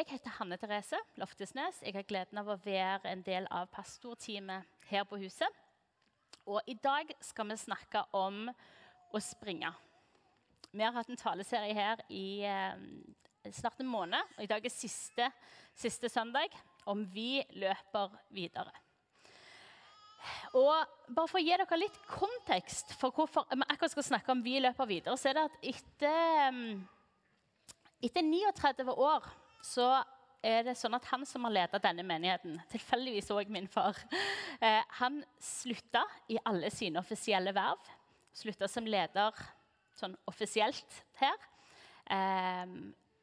Jeg heter Hanne Therese Loftesnes. Jeg har gleden av å være en del av pastorteamet her på huset. Og I dag skal vi snakke om å springe. Vi har hatt en taleserie her i eh, snart en måned. og I dag er siste, siste søndag om vi løper videre. Og bare For å gi dere litt kontekst for hvorfor vi akkurat skal snakke om vi løper videre, så er det at etter, mm, etter 39 år så er det sånn at han som har ledet denne menigheten, tilfeldigvis òg min far, eh, han slutta i alle sine offisielle verv. Slutta som leder sånn offisielt her. Eh,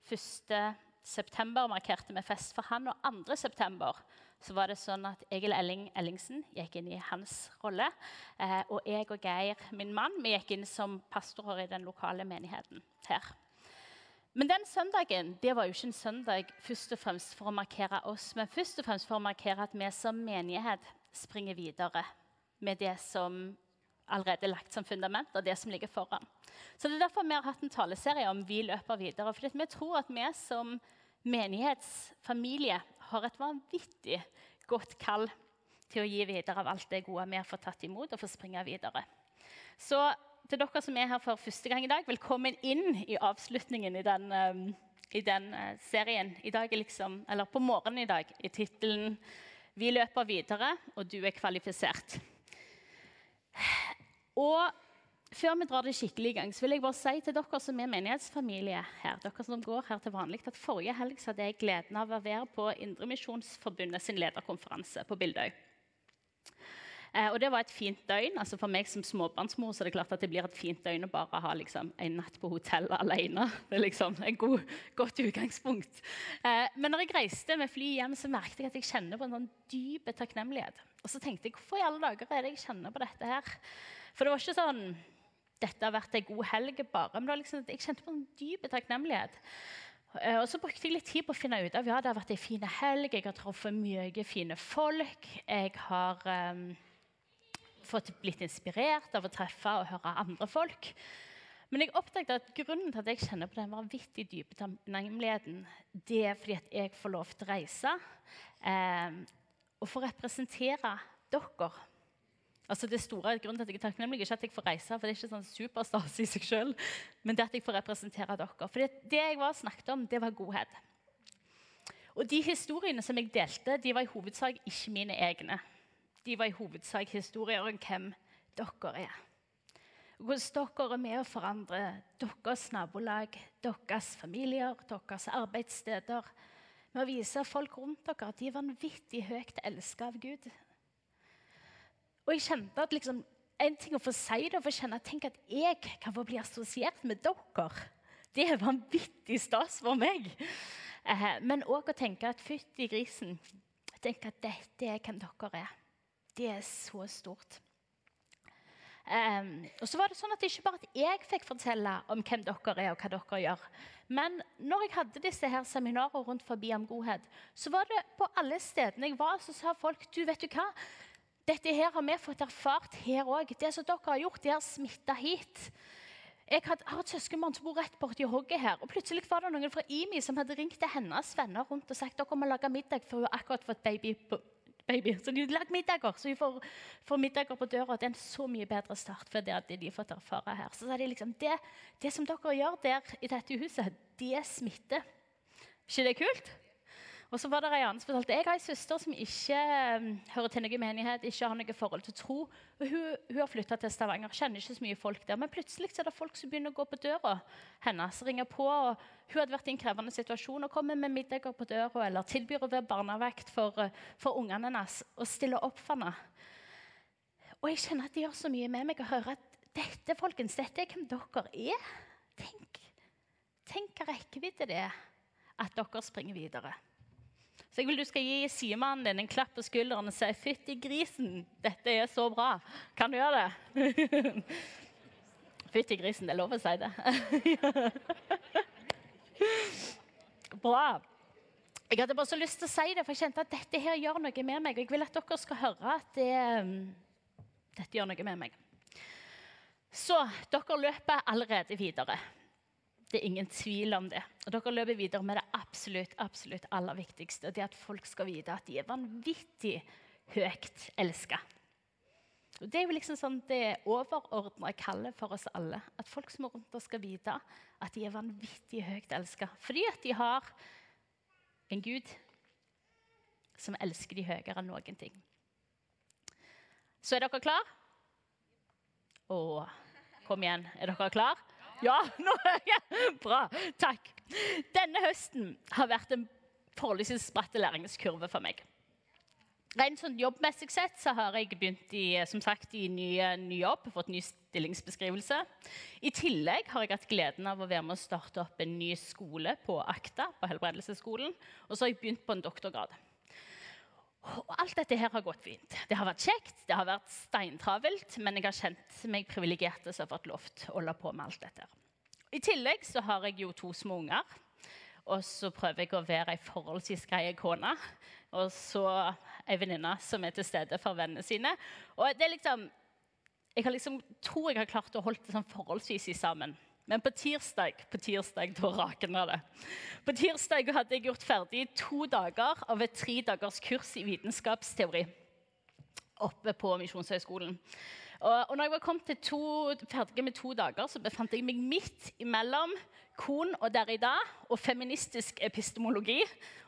1.9. markerte vi fest for han, og 2.9. så var det sånn at Egil Elling Ellingsen gikk inn i hans rolle. Eh, og jeg og Geir, min mann, vi gikk inn som pastorer i den lokale menigheten her. Men den søndagen det var jo ikke en søndag først og fremst for å markere oss, men først og fremst for å markere at vi som menighet springer videre med det som allerede er lagt som fundament, og det som ligger foran. Så Det er derfor vi har hatt en taleserie om Vi løper videre. For vi tror at vi som menighetsfamilie har et vanvittig godt kall til å gi videre av alt det gode vi har fått tatt imot, og få springe videre. Så til dere som er her for første gang i dag, velkommen inn i avslutningen i den, um, i den uh, serien. I dag liksom, eller På morgenen i dag i tittelen 'Vi løper videre, og du er kvalifisert'. Og før vi drar det skikkelig i gang, så vil jeg bare si til dere som er menighetsfamilie her, dere som går her til vanlig, at forrige helg hadde jeg gleden av å være på Indremisjonsforbundet sin lederkonferanse på Bildøy. Eh, og det var et fint døgn. altså For meg som småbarnsmor så er det klart at det blir et fint døgn å bare ha liksom, en natt på hotell alene. Det er liksom et god, godt utgangspunkt. Eh, men når jeg reiste med fly hjem, så merket jeg at jeg kjenner på en sånn dyp takknemlighet. Og så tenkte jeg hvorfor i alle dager er det jeg kjenner på dette her? For det var ikke sånn dette har vært ei god helg bare. Men liksom, jeg kjente på en dyp takknemlighet. Eh, og så brukte jeg litt tid på å finne ut av ja, det har vært ei fin helg. Jeg har truffet mye fine folk. Jeg har um, fått blitt inspirert av å treffe og høre andre folk. Men jeg oppdaget at grunnen til at jeg kjenner på den vanvittig dype takknemligheten, det er fordi at jeg får lov til å reise eh, og få representere dere. Altså det store grunnen til at jeg er takknemlig, er ikke at jeg får reise, for det er ikke sånn superstas i seg selv, men det at jeg får representere dere. For det jeg var snakket om, det var godhet. Og de historiene som jeg delte, de var i hovedsak ikke mine egne de var i hovedsak historier om hvem dere er. Hvordan dere er med å forandre deres nabolag, deres familier, deres arbeidssteder. Med å vise folk rundt dere at de er vanvittig høyt elsket av Gud. Og jeg kjente at liksom, En ting å få si det, å få kjenne, tenk at jeg kan få bli assosiert med dere. Det er vanvittig stas for meg. Eh, men òg å tenke at fytti grisen Tenk at dette er hvem dere er. Det er så stort. Um, og så var det sånn at Ikke bare at jeg fikk fortelle om hvem dere er og hva dere gjør. Men når jeg hadde disse her seminarer rundt forbi om godhet, så var det på alle stedene jeg var, så sa folk du vet du hva, dette her har vi fått erfart her òg. Det som dere har gjort, det har smitta hit. Jeg har et søskenbarn som bor rett borti hogget her. og Plutselig var det noen fra IMI som hadde ringt til hennes venner rundt og sagt dere må lage middag, for hun har akkurat fått baby på baby. Så de lagde lagd middager, så vi får, får, middager på døra. Det er en så mye bedre start for det at de fått erfare her. Så sa de liksom, det, det som dere gjør der i dette huset, det smitter. ikke det kult? Og så var det jeg har ei søster som ikke um, hører til noen menighet, ikke har noe forhold til tro. og Hun, hun har flytta til Stavanger, kjenner ikke så mye folk der. Men plutselig er det folk som begynner å gå på døra hennes, ringer på. og Hun hadde vært i en krevende situasjon og kommer med middager på døra eller tilbyr å være barnevakt for, uh, for ungene hennes og stiller opp for henne. Og jeg kjenner at det gjør så mye med meg å høre at dette folkens, dette er hvem dere er. Tenk, tenk hva rekkevidde det er at dere springer videre. Så jeg vil du skal gi symannen din en klapp på skulderen og si 'Fytti grisen, dette er så bra'. Kan du gjøre det? Fytti grisen, det er lov å si det. bra. Jeg hadde bare så lyst til å si det, for jeg kjente at dette her gjør noe med meg. Og jeg vil at dere skal høre at det, um, dette gjør noe med meg. Så dere løper allerede videre. Det er ingen tvil om det. Og dere løper videre med det absolutt, absolutt aller viktigste. Det er at folk skal vite at de er vanvittig høyt elska. Og Det er jo liksom sånn det overordna kallet for oss alle. At folk som er rundt oss, skal vite at de er vanvittig høyt elska. Fordi at de har en Gud som elsker de høyere enn noen ting. Så er dere klar? Å, kom igjen. Er dere klar? Ja, nå hører jeg Bra. Takk. Denne høsten har vært en forholdsvis bratt læringskurve for meg. Rent sånn jobbmessig sett så har jeg begynt i, som sagt, i ny, ny jobb, fått ny stillingsbeskrivelse. I tillegg har jeg hatt gleden av å være med å starte opp en ny skole på Akta. på helbredelsesskolen, Og så har jeg begynt på en doktorgrad. Og alt dette her har gått fint. Det har vært kjekt, det har vært steintravelt, men jeg har kjent meg privilegert som har fått lov til å holde på med alt dette. I tillegg så har jeg jo to små unger. Og så prøver jeg å være ei forholdsvis grei kone. Og så ei venninne som er til stede for vennene sine. Og det er liksom, Jeg har liksom, tror jeg har klart å holde det sånn forholdsvis sammen. Men på tirsdag på tirsdag, da rakna det. På tirsdag hadde jeg gjort ferdig to dager av et tre dagers kurs i vitenskapsteori oppe på Misjonshøgskolen. Og, og når jeg var kommet to, ferdig med to dager, så befant jeg meg midt imellom Kon og Derrida og feministisk epistemologi.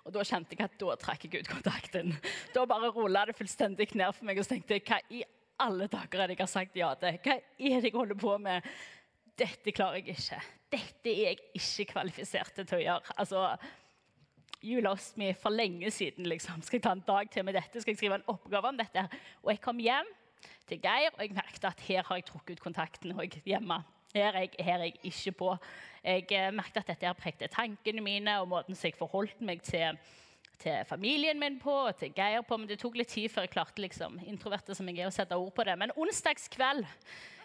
Og da kjente jeg at da trakk jeg ut kontakten. Da bare rulla det fullstendig ned for meg og så tenkte jeg, hva i alle dager er det jeg har sagt ja til? Hva er det jeg holder på med? Dette klarer jeg ikke. Dette er jeg ikke kvalifisert til å gjøre. Altså, You lost me for lenge siden. liksom. Skal jeg ta en dag til med dette? Skal jeg skrive en oppgave om dette? Og jeg kom hjem til Geir, og jeg merket at her har jeg trukket ut kontakten og hjemme. Her er, jeg, her er jeg ikke på. Jeg eh, merket at dette prekte tankene mine og måten som jeg forholdt meg til, til, familien min på og til Geir på. Men det tok litt tid før jeg klarte liksom, introverte som jeg er, å sette ord på det. Men onsdagskveld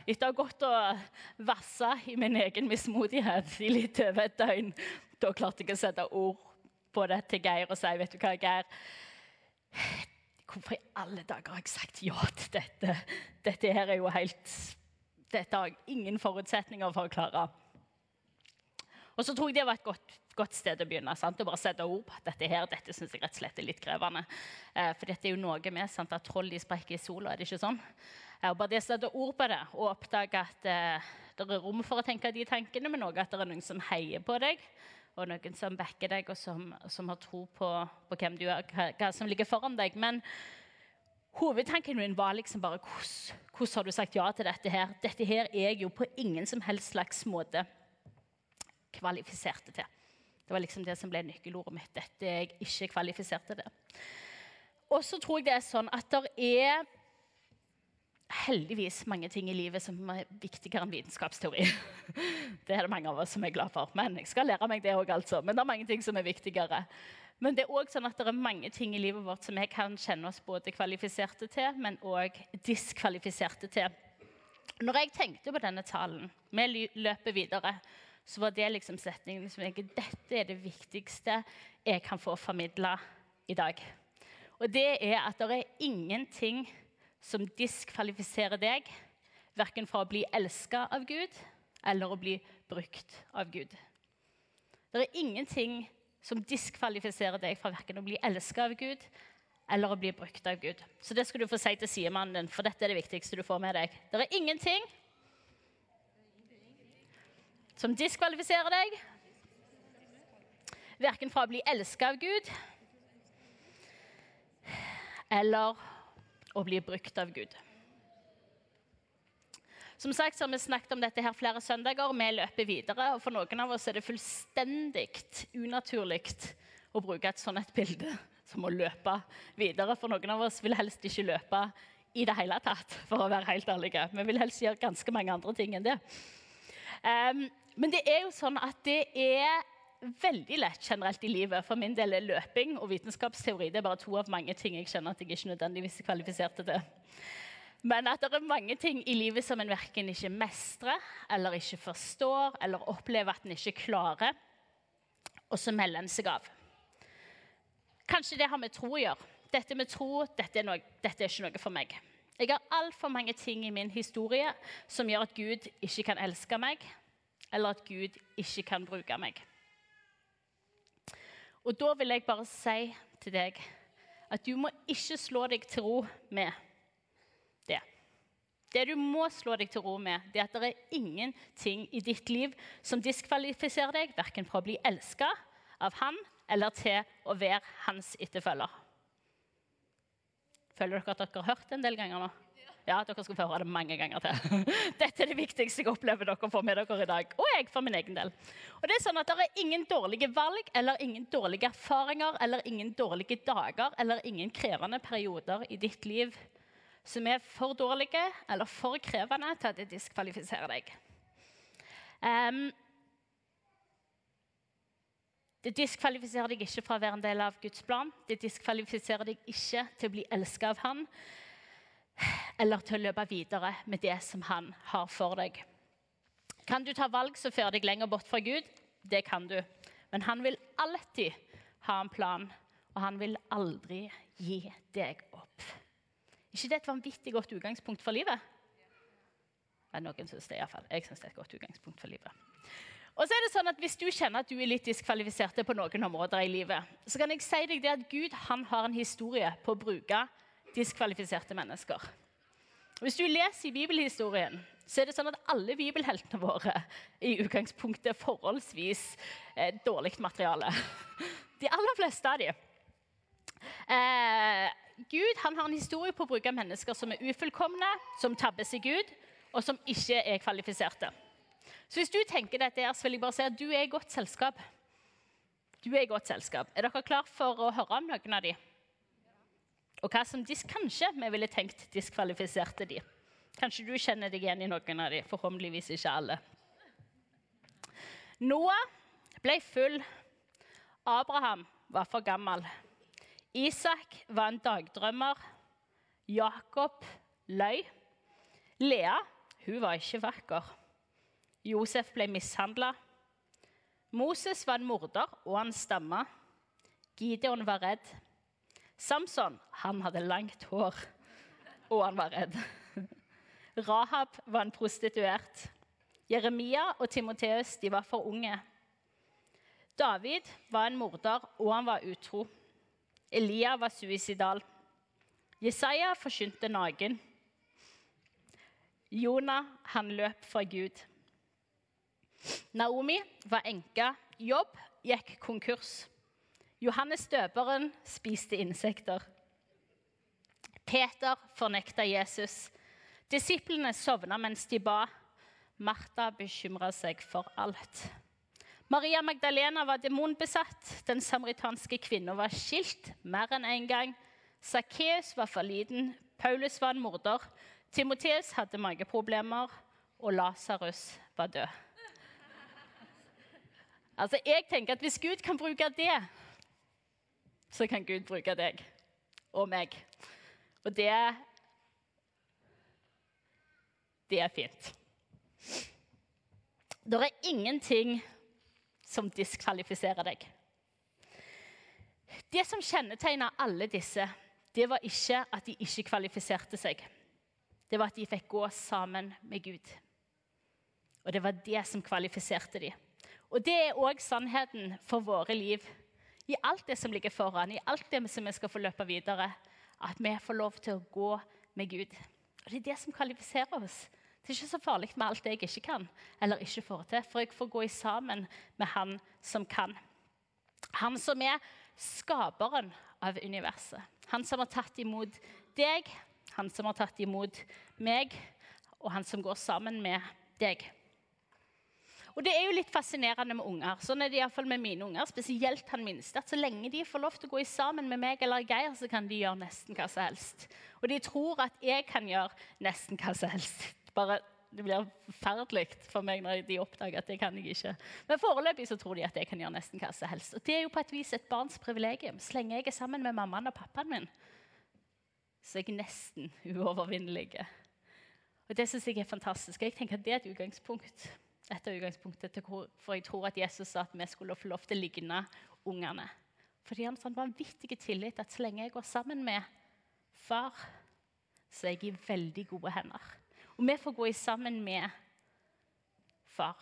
etter å ha gått og vassa i min egen mismodighet i litt over et døgn, da klarte jeg å sette ord på det til Geir og si vet du hva, Geir, Hvorfor i alle dager har jeg sagt ja til dette? Dette her er jo helt Dette har jeg ingen forutsetninger for å klare. Og så tror jeg det var et godt, godt sted å begynne. Sant? Å bare sette ord på dette her, dette synes jeg rett og slett er litt krevende. Eh, for dette er jo noe med sant, at troll de sprekker i sola, er det ikke sånn? Og bare det å ord på det og oppdage at eh, det er rom for å tenke de tankene, men òg at det er noen som heier på deg, og noen som backer deg, og som, som har tro på, på, hvem du er, hva, som ligger foran deg. Men hovedtanken min var liksom bare hvordan, har du sagt ja til dette her? Dette her er jeg jo på ingen som helst slags måte kvalifiserte til. Det var liksom det som ble nøkkelordet mitt. Dette er jeg ikke kvalifisert til. Og så tror jeg det er sånn at det er heldigvis mange ting i livet som er viktigere enn vitenskapsteori. Det er det mange av oss som er glad for. Men jeg skal lære meg det òg, altså. Men det er mange ting som er viktigere. Men det er også sånn at det er mange ting i livet vårt som vi kan kjenne oss både kvalifiserte til, men òg diskvalifiserte til. Når jeg tenkte på denne talen, vi løper videre, så var det liksom setningen som jeg Dette er det viktigste jeg kan få formidla i dag. Og det er at det er ingenting som diskvalifiserer deg, verken fra å bli elska av Gud eller å bli brukt av Gud. Det er ingenting som diskvalifiserer deg fra verken å bli elska av Gud eller å bli brukt av Gud. Så det skal du få si til sidemannen din, for dette er det viktigste du får med deg. Det er ingenting som diskvalifiserer deg, verken fra å bli elska av Gud eller å bli brukt av Gud. Som sagt så har vi snakket om dette her flere søndager, og vi løper videre. og For noen av oss er det fullstendig unaturlig å bruke et sånt et bilde som å løpe videre. For noen av oss vil helst ikke løpe i det hele tatt, for å være helt ærlige. Vi vil helst gjøre ganske mange andre ting enn det. Um, men det er jo sånn at det er veldig lett generelt i livet. For min del er løping og vitenskapsteori det er bare to av mange ting jeg kjenner at jeg ikke nødvendigvis er kvalifisert til. Men at det er mange ting i livet som en verken ikke mestrer, eller ikke forstår, eller opplever at en ikke klarer, og så melder en seg av. Kanskje det har med tro å gjøre. Dette med tro dette er, noe, dette er ikke noe for meg. Jeg har altfor mange ting i min historie som gjør at Gud ikke kan elske meg, eller at Gud ikke kan bruke meg. Og da vil jeg bare si til deg at du må ikke slå deg til ro med det. Det du må slå deg til ro med, det er at det er ingenting i ditt liv som diskvalifiserer deg verken fra å bli elska av han eller til å være hans etterfølger. Føler dere at dere har hørt det en del ganger nå? Ja, dere skal få høre det mange ganger til. Dette er det viktigste jeg opplever dere får med dere i dag. Og jeg for min egen del. Og Det er sånn at det er ingen dårlige valg eller ingen dårlige erfaringer eller ingen dårlige dager eller ingen krevende perioder i ditt liv som er for dårlige eller for krevende til at det diskvalifiserer deg. Um, det diskvalifiserer deg ikke fra å være en del av Guds plan. Det diskvalifiserer deg ikke til å bli elska av Han eller til å løpe videre med det som han har for deg. Kan du ta valg som fører deg lenger bort fra Gud? Det kan du. Men han vil alltid ha en plan, og han vil aldri gi deg opp. ikke det et vanvittig godt utgangspunkt for livet? Ja, noen synes det iallfall. Jeg syns det er et godt utgangspunkt for livet. Og så er det sånn at Hvis du kjenner at du er litt diskvalifisert på noen områder i livet, så kan jeg si deg det at Gud han har en historie på å bruke diskvalifiserte mennesker. Hvis du leser i bibelhistorien, så er det sånn at alle bibelheltene våre i utgangspunktet er forholdsvis eh, dårlig materiale. De aller fleste av dem. Eh, Gud har en historie på å bruke mennesker som er ufullkomne, som tabber seg ut, og som ikke er kvalifiserte. Så hvis du tenker dette, så vil jeg bare si at du er i godt selskap. Du er i godt selskap. Er dere klar for å høre om noen av dem? Og hva som kanskje vi ville tenkt diskvalifiserte de. Kanskje du kjenner deg igjen i noen av de, forhåpentligvis ikke alle. Noah ble full. Abraham var for gammel. Isak var en dagdrømmer. Jakob løy. Lea hun var ikke vakker. Josef ble mishandla. Moses var en morder, og han stamma. Gideon var redd. Samson han hadde langt hår, og han var redd. Rahab var en prostituert. Jeremia og Timoteus var for unge. David var en morder, og han var utro. Elia var suicidal. Jesaja forkynte naken. Jonah han løp fra Gud. Naomi var enke. Jobb gikk konkurs. Johannes døperen spiste insekter. Peter fornekta Jesus. Disiplene sovna mens de ba. Martha bekymra seg for alt. Maria Magdalena var demonbesatt. Den samaritanske kvinnen var skilt mer enn én en gang. Sakkeus var for liten. Paulus var en morder. Timoteus hadde mageproblemer. Og Lasarus var død. Altså, jeg tenker at Hvis Gud kan bruke det så kan Gud bruke deg og meg. Og det Det er fint. Det er ingenting som diskvalifiserer deg. Det som kjennetegna alle disse, det var ikke at de ikke kvalifiserte seg. Det var at de fikk gå sammen med Gud. Og det var det som kvalifiserte dem. Og det er òg sannheten for våre liv i alt det som ligger foran, i alt det som vi skal få løpe videre, at vi får lov til å gå med Gud. Og Det er det som kvalifiserer oss. Det er ikke så farlig med alt det jeg ikke kan eller ikke får til, for jeg får gå i sammen med Han som kan. Han som er skaperen av universet. Han som har tatt imot deg, han som har tatt imot meg, og han som går sammen med deg. Og det er jo litt fascinerende med unger. Sånn er det iallfall med mine unger. Spesielt han minste. At så lenge de får lov til å gå sammen med meg eller Geir, så kan de gjøre nesten hva som helst. Og de tror at jeg kan gjøre nesten hva som helst. Bare det blir forferdelig for meg når de oppdager at det kan jeg ikke. Men foreløpig så tror de at jeg kan gjøre nesten hva som helst. Og det er jo på et vis et barns privilegium. Så lenge jeg er sammen med mammaen og pappaen min, så er jeg nesten uovervinnelig. Og det syns jeg er fantastisk. Jeg tenker at Det er et utgangspunkt etter utgangspunktet til hvorfor jeg tror at Jesus sa at vi skulle få lov til å ligne ungene. Fordi han sånn vanvittig tillit at så lenge jeg går sammen med far, så er jeg i veldig gode hender. Og vi får gå sammen med far.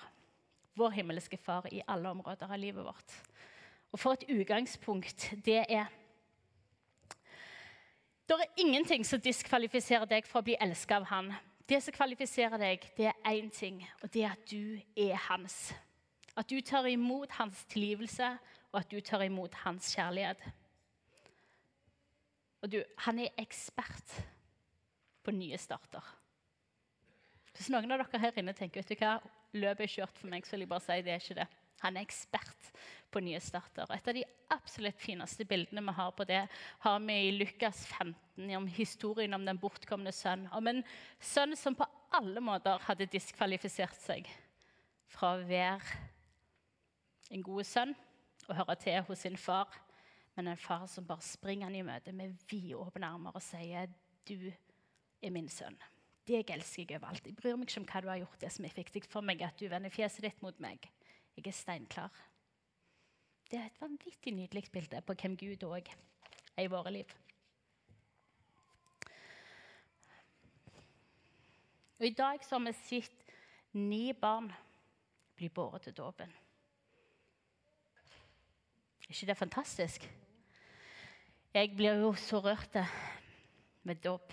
vår himmelske Far i alle områder av livet vårt. Og for et utgangspunkt det er Det er ingenting som diskvalifiserer deg for å bli elska av Han. Det som kvalifiserer deg, det er én ting, og det er at du er hans. At du tar imot hans tilgivelse, og at du tar imot hans kjærlighet. Og du, han er ekspert på nye starter. Hvis noen av dere her inne tenker vet du hva, løpet er kjørt for meg, så vil jeg bare si det er ikke det. Han er ekspert på nye starter. Et av de absolutt fineste bildene vi har på det, har vi i Lukas 15, om historien om den bortkomne sønn. Om en sønn som på alle måter hadde diskvalifisert seg fra å være en god sønn og høre til hos sin far, men en far som bare springer han i møte med vidåpne armer og sier, 'Du er min sønn'. Deg elsker jeg overalt. Jeg bryr meg ikke om hva du har gjort. Det som er viktig for meg, at du vender fjeset ditt mot meg. Jeg er steinklar. Det er et vanvittig nydelig bilde på hvem Gud òg er i våre liv. Og I dag har vi sett ni barn bli båret til dåpen. Er ikke det fantastisk? Jeg blir jo så rørt med dåp.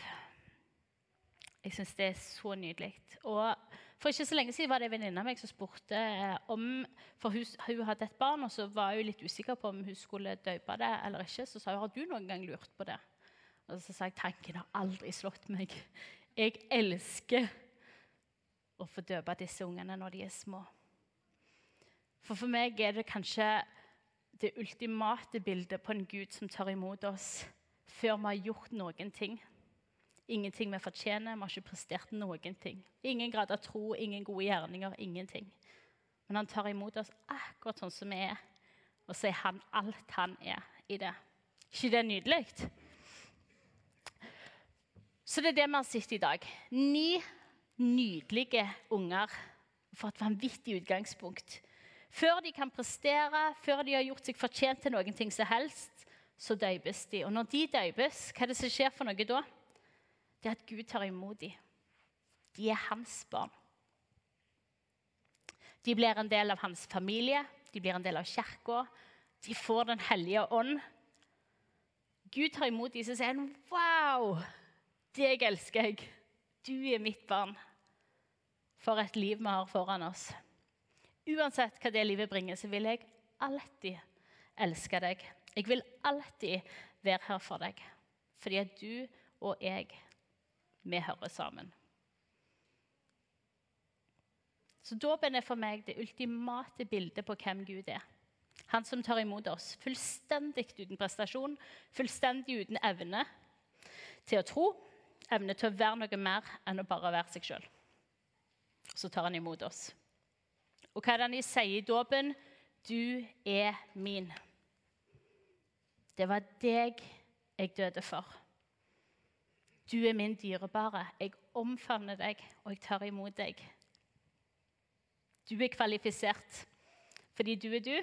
Jeg syns det er så nydelig. Og For ikke så lenge siden var det en venninne av meg som spurte eh, om For hun, hun, hadde et barn, og så var hun litt usikker på om hun skulle døpe det eller ikke. Så sa hun har du noen gang lurt på det. Og så sa jeg tanken har aldri slått meg. Jeg elsker å få døpe disse ungene når de er små. For for meg er det kanskje det ultimate bildet på en Gud som tar imot oss før vi har gjort noen ting. Ingenting vi fortjener. Vi har ikke prestert noen ting. Ingen grad av tro, ingen gode gjerninger, ingenting. Men han tar imot oss akkurat sånn som vi er, og så er han alt han er i det. ikke det nydelig? Så det er det vi har sett i dag. Ni nydelige unger for et vanvittig utgangspunkt. Før de kan prestere, før de har gjort seg fortjent til noen ting som helst, så døypes de. Og når de døypes, hva er det som skjer for noe da? Det er at Gud tar imot dem. De er hans barn. De blir en del av hans familie, de blir en del av kirka. De får Den hellige ånd. Gud tar imot dem og sier han, 'Wow, deg elsker jeg. Du er mitt barn.' For et liv vi har foran oss. Uansett hva det livet bringer, så vil jeg alltid elske deg. Jeg vil alltid være her for deg, fordi at du og jeg vi hører sammen. Så Dåpen er for meg det ultimate bildet på hvem Gud er. Han som tar imot oss fullstendig uten prestasjon, fullstendig uten evne til å tro, evne til å være noe mer enn å bare være seg sjøl. Så tar han imot oss. Og hva er det han sier i dåpen? Du er min. Det var deg jeg døde for. Du er min dyrebare. Jeg omfavner deg, og jeg tar imot deg. Du er kvalifisert fordi du er du,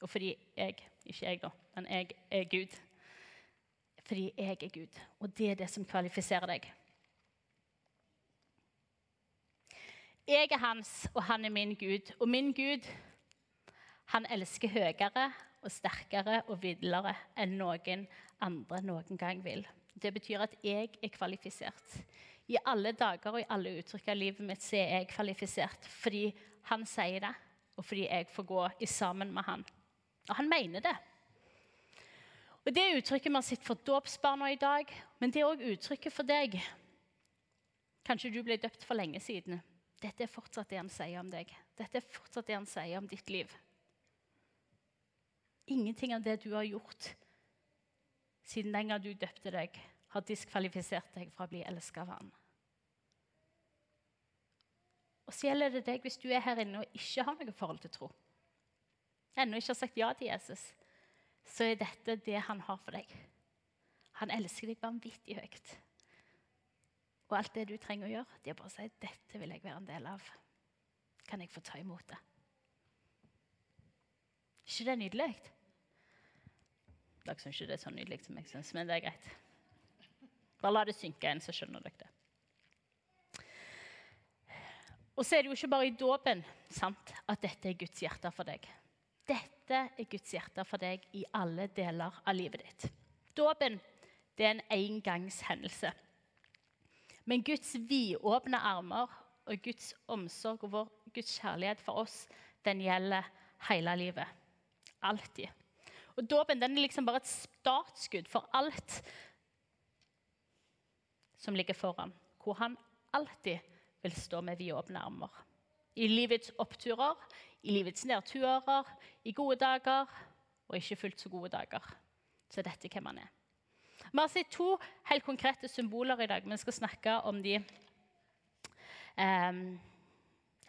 og fordi jeg Ikke jeg, da, men jeg er Gud. Fordi jeg er Gud, og det er det som kvalifiserer deg. Jeg er hans, og han er min Gud. Og min Gud, han elsker høyere og sterkere og vidlere enn noen andre noen gang vil. Det betyr at jeg er kvalifisert. I alle dager og i alle uttrykk av livet mitt så er jeg kvalifisert fordi han sier det, og fordi jeg får gå i sammen med han. Og han mener det. Og Det er uttrykket vi har sett for dåpsbarna i dag, men det er òg uttrykket for deg. Kanskje du ble døpt for lenge siden. Dette er fortsatt det han sier om deg. Dette er fortsatt det han sier om ditt liv. Ingenting av det du har gjort, siden den gang du døpte deg, har diskvalifisert deg fra å bli elska av Han. Og så gjelder det deg hvis du er her inne og ikke har noe forhold til tro. Ennå ikke har sagt ja til Jesus, så er dette det han har for deg. Han elsker deg vanvittig høyt. Og alt det du trenger å gjøre, det er bare å si dette vil jeg være en del av. Kan jeg få ta imot det? ikke det nydelig? Dere syns ikke det er så nydelig som jeg syns, men det er greit. Bare la det synke inn, så skjønner dere det. Og så er det jo ikke bare i dåpen at dette er Guds hjerte for deg. Dette er Guds hjerte for deg i alle deler av livet ditt. Dåpen er en engangshendelse. Men Guds vidåpne armer og Guds omsorg og vår Guds kjærlighet for oss, den gjelder hele livet. Alltid. Og Dåpen er liksom bare et startskudd for alt som ligger foran. Hvor han alltid vil stå med vidåpne armer. I livets oppturer, i livets nedturer, i gode dager og ikke fullt så gode dager. Så dette er hvem han er. Vi har sett to helt konkrete symboler i dag, vi skal snakke om de um,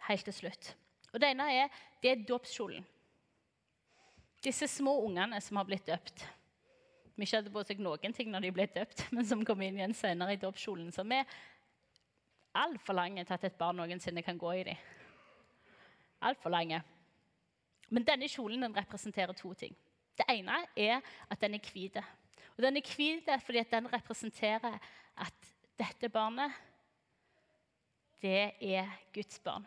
helt til slutt. Og Det ene er, det er dåpskjolen. Disse små ungene som har blitt døpt. vi ikke hadde på seg noen ting når de ble døpt, men som kom inn igjen senere i dåpskjolen. Som er altfor lange til at et barn noensinne kan gå i dem. Altfor lange. Men denne kjolen den representerer to ting. Det ene er at den er hvit. Og den er hvit fordi den representerer at dette barnet, det er Guds barn.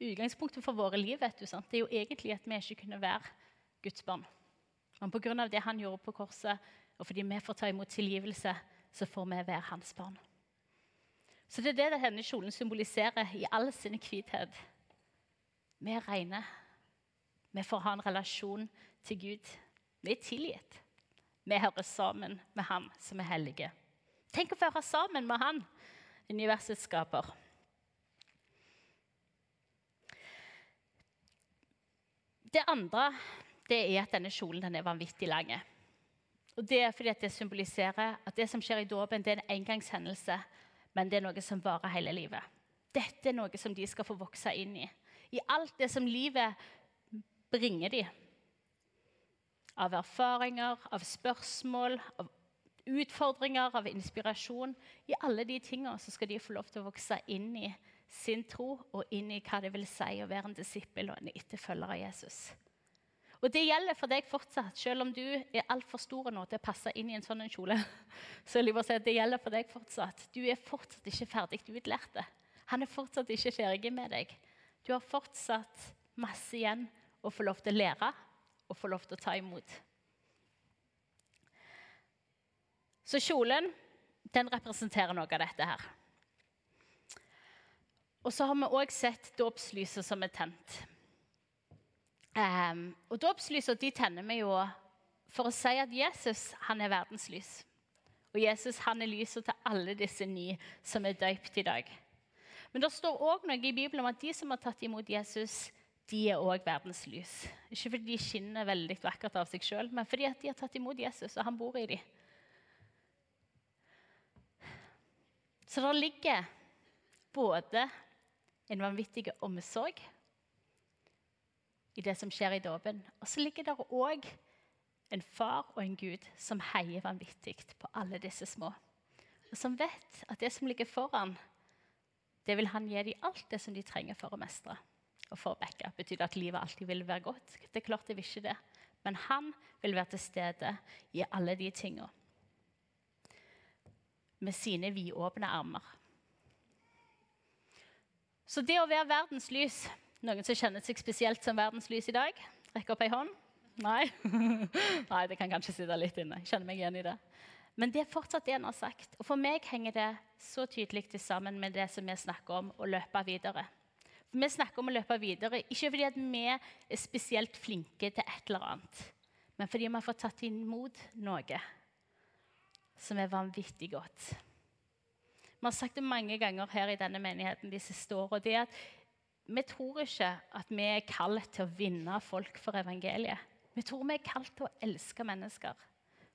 Utgangspunktet for våre liv vet du, sant? det er jo egentlig at vi ikke kunne være Guds barn. Men pga. det han gjorde på korset, og fordi vi får ta imot tilgivelse, så får vi være hans barn. Så det er det denne kjolen symboliserer i all sin hvithet. Vi er rene. Vi får ha en relasjon til Gud. Vi er tilgitt. Vi hører sammen med Han som er hellige. Tenk å høre sammen med Han, universets skaper. Det andre det er at denne kjolen er vanvittig lang. Og Det er fordi det symboliserer at det som skjer i dåpen, er en engangshendelse, men det er noe som varer hele livet. Dette er noe som de skal få vokse inn i. I alt det som livet bringer de. Av erfaringer, av spørsmål, av utfordringer, av inspirasjon. I alle de tingene skal de få lov til å vokse inn i sin tro og inn i hva det vil si å være en disippel og en etterfølger av Jesus. Og Det gjelder for deg fortsatt, selv om du er altfor stor nå til å passe inn i en sånn kjole. Så jeg vil si at Det gjelder for deg fortsatt. Du er fortsatt ikke ferdig utlært. Han er fortsatt ikke ferdig med deg. Du har fortsatt masse igjen å få lov til å lære og få lov til å ta imot. Så kjolen den representerer noe av dette her. Og så har vi òg sett dåpslyset som er tent. Um, og de tenner vi jo for å si at Jesus han er verdens lys. Og Jesus han er lyset til alle disse ni som er døypt i dag. Men det står òg noe i Bibelen om at de som har tatt imot Jesus, de er òg verdens lys. Ikke fordi de skinner veldig vakkert av seg sjøl, men fordi de har tatt imot Jesus, og han bor i dem. Så det ligger både en vanvittig omsorg i det som skjer i dåpen. Og så ligger det òg en far og en Gud som heier vanvittig på alle disse små. Og som vet at det som ligger foran, det vil han gi dem alt det som de trenger for å mestre. Og for å backe. Betyr det at livet alltid vil være godt? Det er klart det vil ikke det. Men han vil være til stede i alle de tinga. Med sine vidåpne armer. Så det å være verdens lys noen som kjenner seg spesielt som verdenslys i dag? Rekk opp ei hånd. Nei? Nei, det kan kanskje sitte litt inne. Jeg kjenner meg igjen i det. Men det er fortsatt det en har sagt. Og for meg henger det så tydelig til sammen med det som vi snakker om, å løpe videre. Vi snakker om å løpe videre ikke fordi vi er spesielt flinke til et eller annet, men fordi vi har fått tatt imot noe som er vanvittig godt. Vi har sagt det mange ganger her i denne menigheten de siste årene. Det er at vi tror ikke at vi er kalt til å vinne folk for evangeliet. Vi tror vi er kalt til å elske mennesker.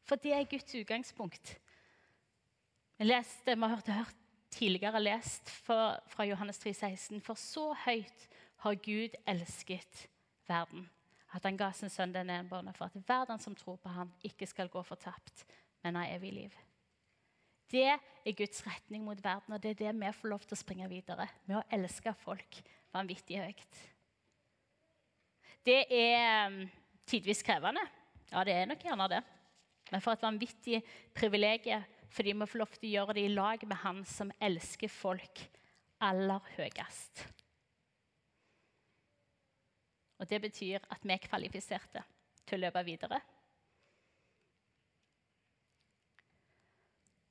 For det er Guds utgangspunkt. Vi leste, vi har hørt, hørt tidligere lest for, fra Johannes 3, 16. For så høyt har Gud elsket verden, at han ga sin sønn den enbårne for at verden som tror på ham, ikke skal gå fortapt, men ha evig liv. Det er Guds retning mot verden, og det er det vi får lov til å springe videre med å elske folk vanvittig høyt. Det er um, tidvis krevende. Ja, det er nok gjerne det. Men for et vanvittig privilegium fordi vi får lov til å gjøre det i lag med Han som elsker folk aller høyest. Og det betyr at vi er kvalifiserte til å løpe videre.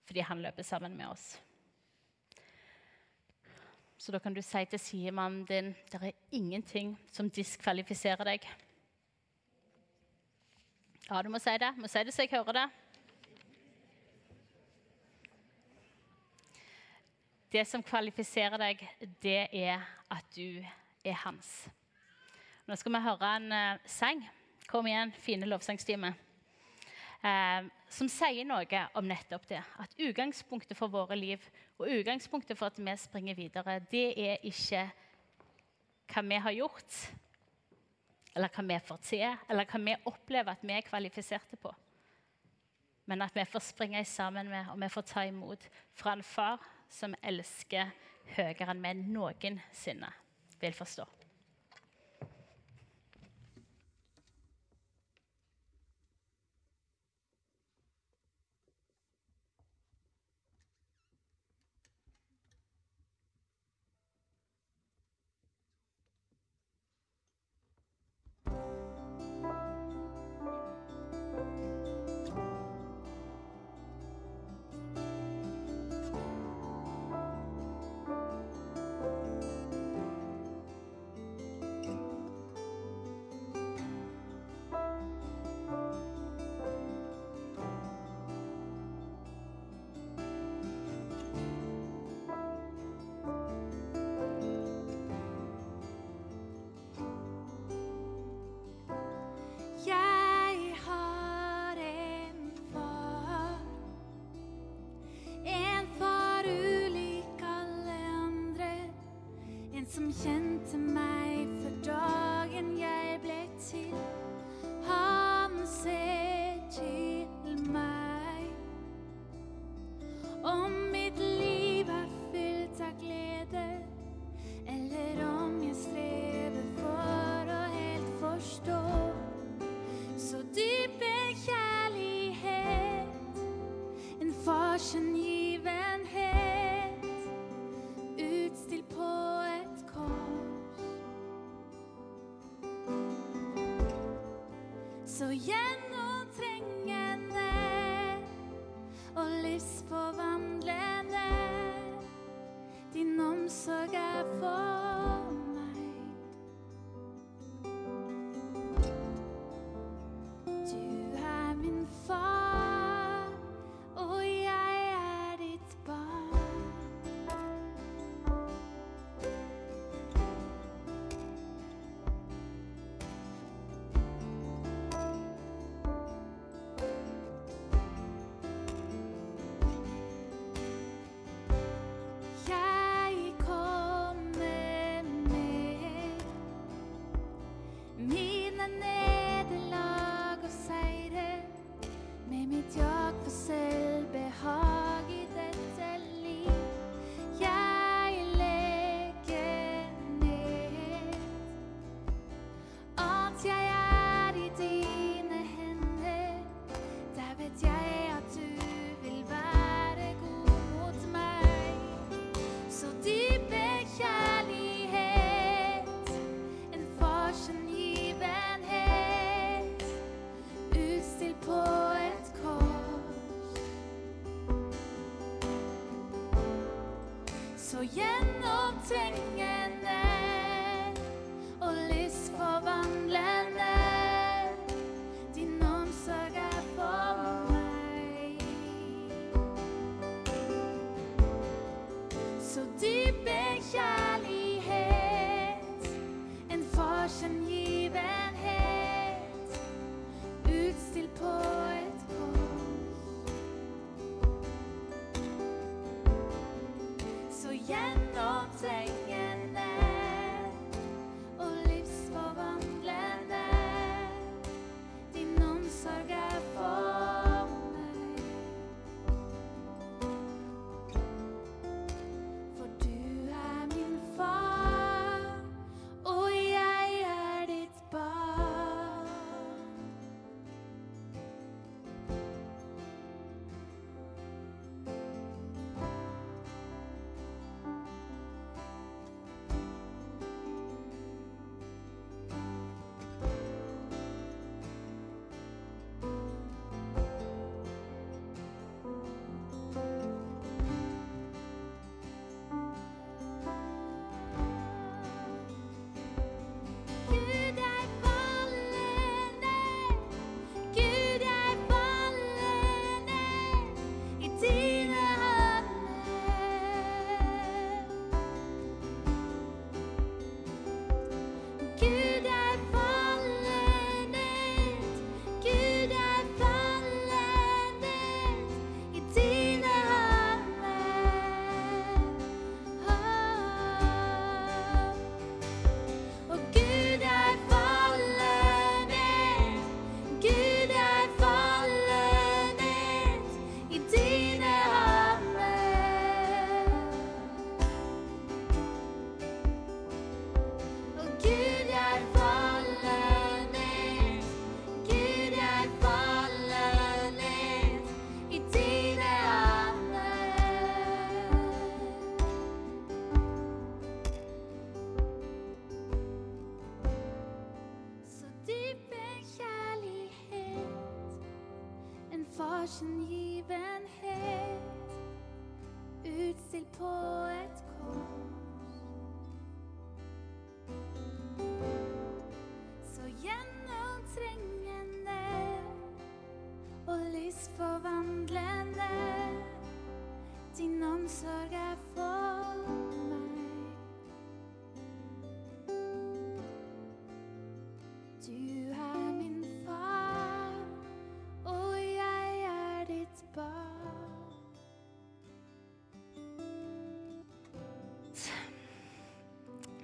Fordi han løper sammen med oss. Så da kan du si til sidemannen din det er ingenting som diskvalifiserer deg. Ja, du må si det. Du må si det så jeg hører det. Det som kvalifiserer deg, det er at du er hans. Nå skal vi høre en uh, sang. Kom igjen, fine lovsangstime. Uh, som sier noe om nettopp det. At utgangspunktet for våre liv og utgangspunktet for at vi springer videre, det er ikke hva vi har gjort, eller hva vi får til, eller hva vi opplever at vi er kvalifiserte på. Men at vi får springe sammen med og vi får ta imot fra en far som elsker høyere enn vi noensinne vil forstå. Kjente meg for dagen jeg ble til. Han ser Så Så gjennomtrengende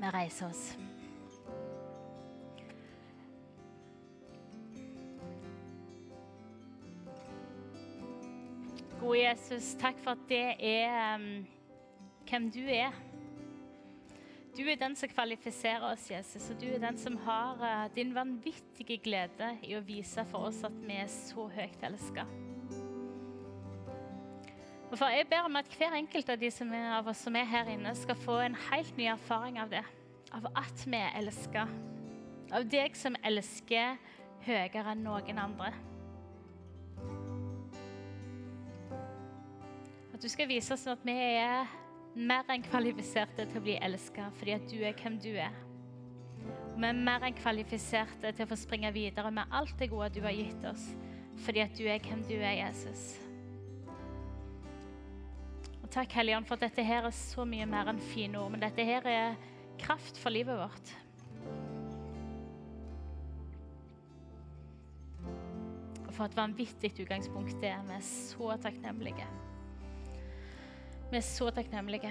Vi reiser oss. Gode Jesus, takk for at det er um, hvem du er. Du er den som kvalifiserer oss, Jesus, og du er den som har uh, din vanvittige glede i å vise for oss at vi er så høyt elska. Og for Jeg ber om at hver enkelt av de er, av oss som er her inne, skal få en helt ny erfaring av det. Av at vi er elska. Av deg som elsker høyere enn noen andre. At du skal vise oss at vi er mer enn kvalifiserte til å bli elska fordi at du er hvem du er. Vi er mer enn kvalifiserte til å få springe videre med alt det gode du har gitt oss fordi at du er hvem du er, Jesus. Takk, Helligånd, for at dette her er så mye mer enn fine ord, men dette her er kraft for livet vårt. Og for et vanvittig utgangspunkt det er. Vi er så takknemlige. Vi er så takknemlige.